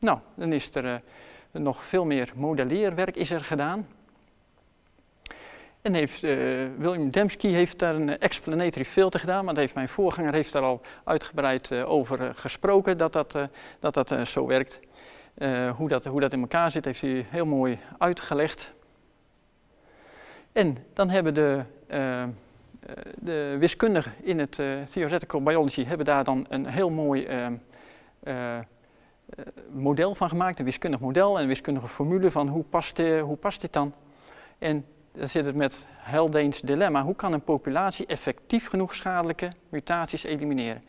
Nou, dan is er nog veel meer modelleerwerk is er gedaan. En heeft, uh, William Dembski heeft daar een explanatory filter gedaan, maar heeft mijn voorganger heeft daar al uitgebreid uh, over gesproken dat dat, dat, dat zo werkt. hoe, dat, hoe dat in elkaar zit, heeft hij heel mooi uitgelegd. En dan hebben de, de wiskundigen in het Theoretical Biology hebben daar dan een heel mooi eh, model van gemaakt, een wiskundig model en een wiskundige formule van hoe past, uh, hoe past dit dan. En dan zit het met Haldane's dilemma. Hoe kan een populatie effectief genoeg schadelijke mutaties elimineren?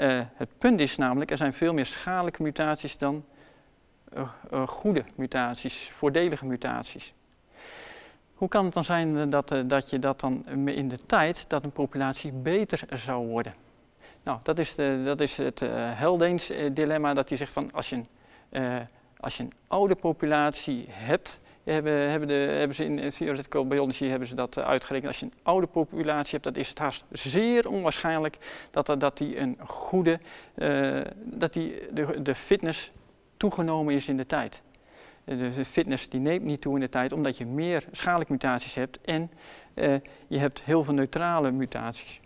Uh, het punt is namelijk, er zijn veel meer schadelijke mutaties dan goede mutaties, voordelige mutaties. Hoe kan het dan zijn dat, dat je dat dan in de tijd, dat een populatie beter zou worden? Nou, dat is, de, dat is het uh, dilemma, dat hij zegt van als je, een, uh, als je een oude populatie hebt, hebben, hebben, de, hebben ze in theoretical biology hebben ze dat uitgerekend. Als je een oude populatie hebt, dan is het haast zeer onwaarschijnlijk dat, dat, dat die een goede, dat die de, de fitness toegenomen is in de tijd. De fitness die neemt niet toe in de tijd, omdat je meer schadelijke mutaties hebt en je hebt heel veel neutrale mutaties.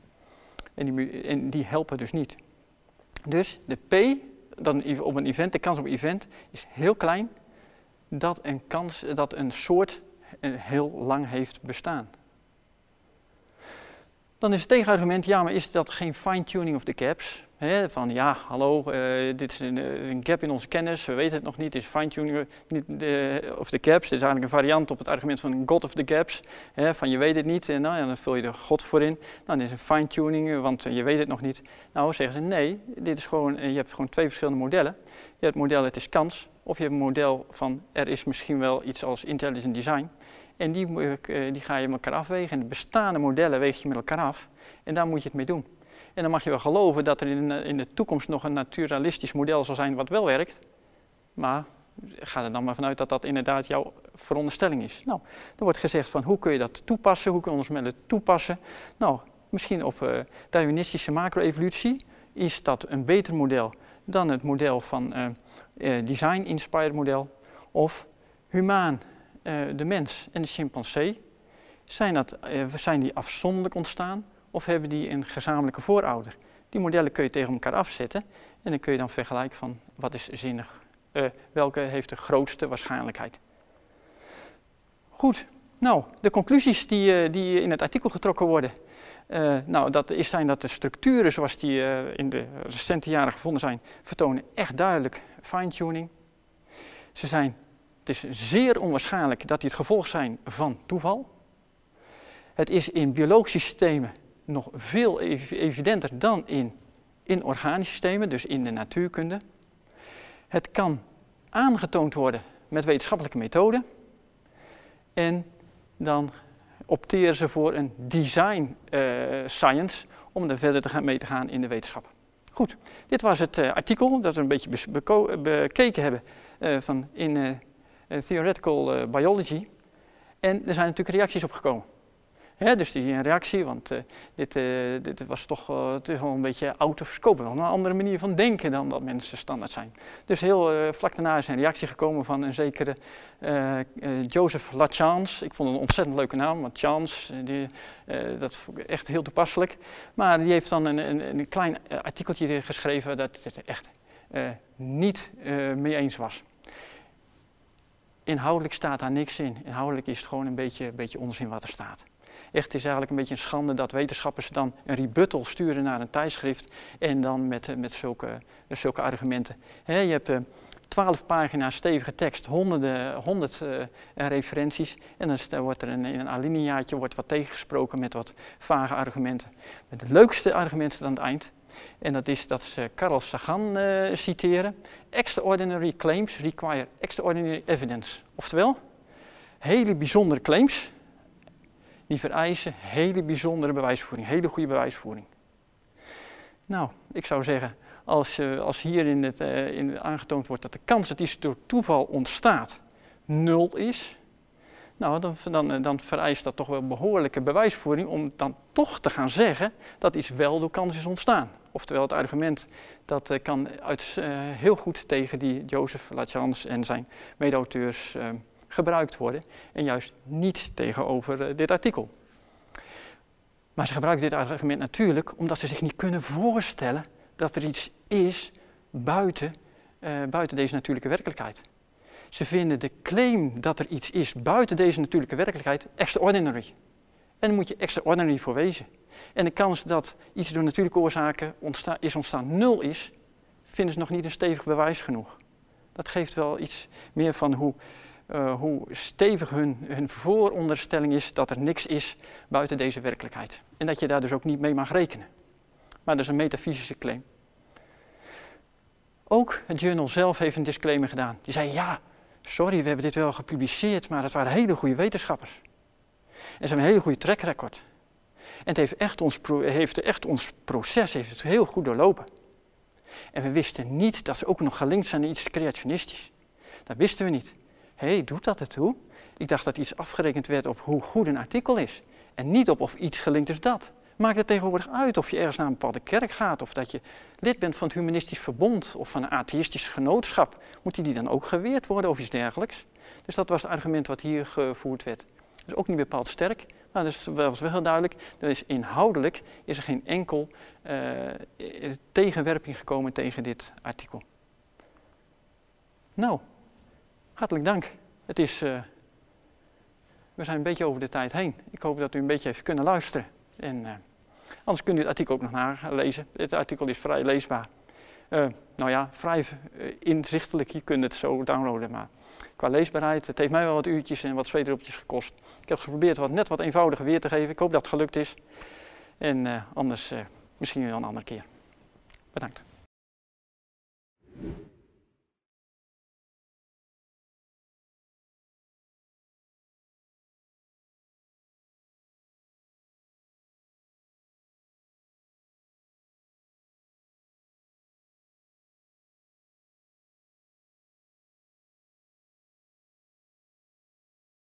En die, en die helpen dus niet. Dus de P dan op een event, de kans op een event is heel klein dat een, kans, dat een soort eh, heel lang heeft bestaan. Dan is het tegenargument, ja, maar is dat geen fine-tuning of the van ja, hallo, uh, dit is een, eh, een, gap in onze kennis, we weten het nog niet, het is fine-tuning of the gaps. Dit is eigenlijk een variant op het argument van God of the gaps, van je weet het niet, en, nou, dan vul je er God voor in. Nou, dit is een fine-tuning, want je weet het nog niet. Nou, zeggen ze nee, dit is gewoon, je hebt gewoon twee verschillende modellen. Je hebt het model het is kans, of je hebt een model van er is misschien wel iets als intelligent design. En die, eh, die ga je met elkaar afwegen. En de bestaande modellen weeg je met elkaar af. En daar moet je het mee doen. En dan mag je wel geloven dat er in, in de toekomst nog een naturalistisch model zal zijn wat wel werkt. Maar ga er dan maar vanuit dat dat inderdaad jouw veronderstelling is. Nou, er wordt gezegd van hoe kun je dat toepassen, hoe kun je ons met het toepassen. Nou, misschien op uh, Darwinistische macro-evolutie is dat een beter model dan het model van uh, design-inspired model. Of humaan de mens en de chimpansee, zijn, dat, zijn die afzonderlijk ontstaan of hebben die een gezamenlijke voorouder? Die modellen kun je tegen elkaar afzetten en dan kun je dan vergelijken van wat is zinnig, uh, welke heeft de grootste waarschijnlijkheid. Goed, nou, de conclusies die, die in het artikel getrokken worden. nou, dat is zijn dat de structuren zoals die in de recente jaren gevonden zijn, vertonen echt duidelijk fine-tuning. Ze zijn Het is zeer onwaarschijnlijk dat die het gevolg zijn van toeval. Het is in biologische systemen nog veel evidenter dan in, in organische systemen, dus in de natuurkunde. Het kan aangetoond worden met wetenschappelijke methoden. En dan opteren ze voor een design uh, science om er verder te gaan, mee te gaan in de wetenschap. Goed, dit was het uh, artikel dat we een beetje bekeken hebben uh, van in Theoretical Biology. En er zijn natuurlijk reacties op gekomen. Dus die een reactie, want uh, dit, uh, dit, was toch, uh, een beetje out of scope, wel een andere manier van denken dan dat mensen standaard zijn. Dus heel vlak daarna is een reactie gekomen van een zekere Joseph Lachance. Ik vond het een ontzettend leuke naam, want Chance, dat vond ik echt heel toepasselijk. Maar die heeft dan een, een, een klein artikeltje geschreven dat het echt niet mee eens was. Inhoudelijk staat daar niks in. Inhoudelijk is het gewoon een beetje, een beetje onzin wat er staat. Echt, het is eigenlijk een beetje een schande dat wetenschappers dan een rebuttal sturen naar een tijdschrift en dan met, met zulke, zulke argumenten. je hebt uh, twaalf pagina's stevige tekst, honderden, honderd uh, referenties en dan wordt er in een alineaatje wordt wat tegengesproken met wat vage argumenten. Met de leukste argumenten aan het eind. En dat is dat ze Carl Sagan citeren. Extraordinary claims require extraordinary evidence. Oftewel, hele bijzondere claims die vereisen hele bijzondere bewijsvoering, hele goede bewijsvoering. Nou, ik zou zeggen, als, uh, als hier in het, uh, in aangetoond wordt dat de kans dat iets door toeval ontstaat nul is, nou, dan, dan, eh, dan, vereist dat toch wel behoorlijke bewijsvoering om dan toch te gaan zeggen dat iets wel door kans is ontstaan. Oftewel het argument dat kan uit, heel goed tegen die Joseph Lachance en zijn mede-auteurs gebruikt worden en juist niet tegenover eh, dit artikel. Maar ze gebruiken dit argument natuurlijk omdat ze zich niet kunnen voorstellen dat er iets is buiten, uh, buiten deze natuurlijke werkelijkheid. Ze vinden de claim dat er iets is buiten deze natuurlijke werkelijkheid extraordinary. En dan moet je extraordinary voor wezen. En de kans dat iets door natuurlijke oorzaken is ontstaan nul is, vinden ze nog niet een stevig bewijs genoeg. Dat geeft wel iets meer van hoe uh, hoe stevig hun, hun vooronderstelling is dat er niks is buiten deze werkelijkheid. En dat je daar dus ook niet mee mag rekenen. Maar dat is een metafysische claim. Ook het journal zelf heeft een disclaimer gedaan. Die zei, ja, sorry, we hebben dit wel gepubliceerd, maar het waren hele goede wetenschappers. En ze hebben een hele goede track record. En het heeft echt ons, heeft echt ons proces heeft het heel goed doorlopen. En we wisten niet dat ze ook nog gelinkt zijn aan iets creationistisch. Dat wisten we niet hé, hey, doet dat ertoe? Ik dacht dat iets afgerekend werd op hoe goed een artikel is. En niet op of iets gelinkt is dat. Maakt het tegenwoordig uit of je ergens naar een bepaalde kerk gaat, of dat je lid bent van het Humanistisch Verbond of van een atheïstisch genootschap. Moet die dan ook geweerd worden of iets dergelijks? Dus dat was het argument wat hier gevoerd werd. Dus ook niet bepaald sterk, maar dat was wel heel duidelijk. Dus inhoudelijk is er geen enkel uh, tegenwerping gekomen tegen dit artikel. Nou, Hartelijk dank. Het is, uh, we zijn een beetje over de tijd heen. Ik hoop dat u een beetje heeft kunnen luisteren. En uh, anders kunt u het artikel ook nog nalezen. Dit artikel is vrij leesbaar. Uh, nou ja, vrij inzichtelijk. Je kunt het zo downloaden. Maar qua leesbaarheid, het heeft mij wel wat uurtjes en wat zweetdruppeltjes gekost. Ik heb geprobeerd wat net wat eenvoudiger weer te geven. Ik hoop dat het gelukt is. En anders misschien wel een andere keer. Bedankt.